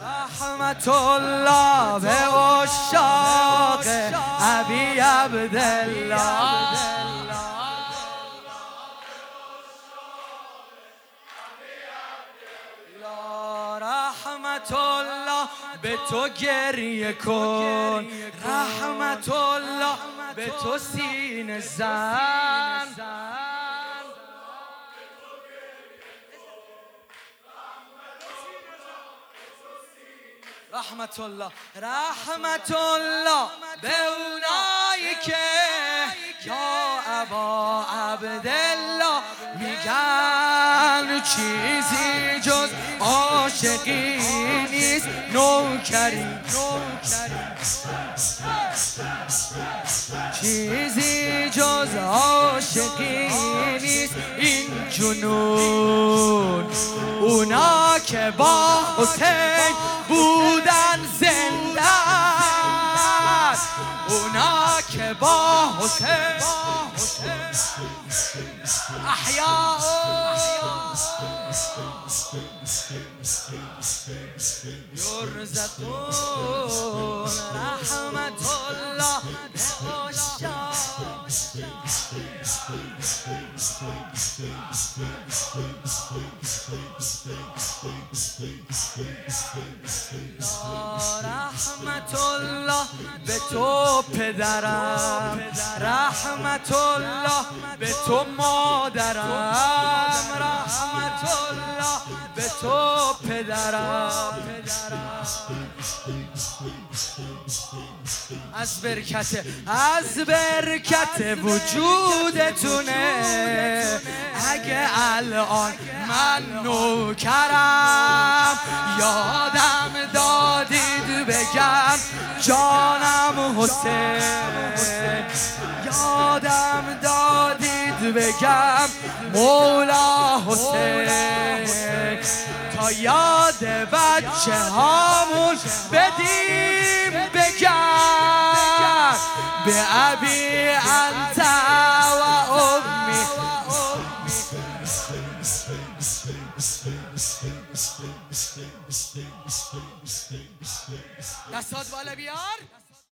رحمت الله به اشاق ابی عبدالله. رحمت الله به تو گریه کن. رحمت الله به تو سین زن. رحمت الله رحمت الله به اونایی که یا ابا عبدالله میگن چیزی جز عاشقی نیست. نوکری چیزی جز عاشقی نیست. این جنون که با حسین بودن زنده اونا که با حسین احیا. یرزقون رحمت الله رحمت الله به تو پدرم. رحمت الله به تو مادرم. رحمت الله به تو پدرم. از برکت از برکت وجودتونه. اگه الان من نوکرم یادم دادید بگم جانم حسین. یادم دادید بگم مولا حسین تا یاد بچه هامون بدیم بگم به ابی انت و امی. دستات بالا بیار.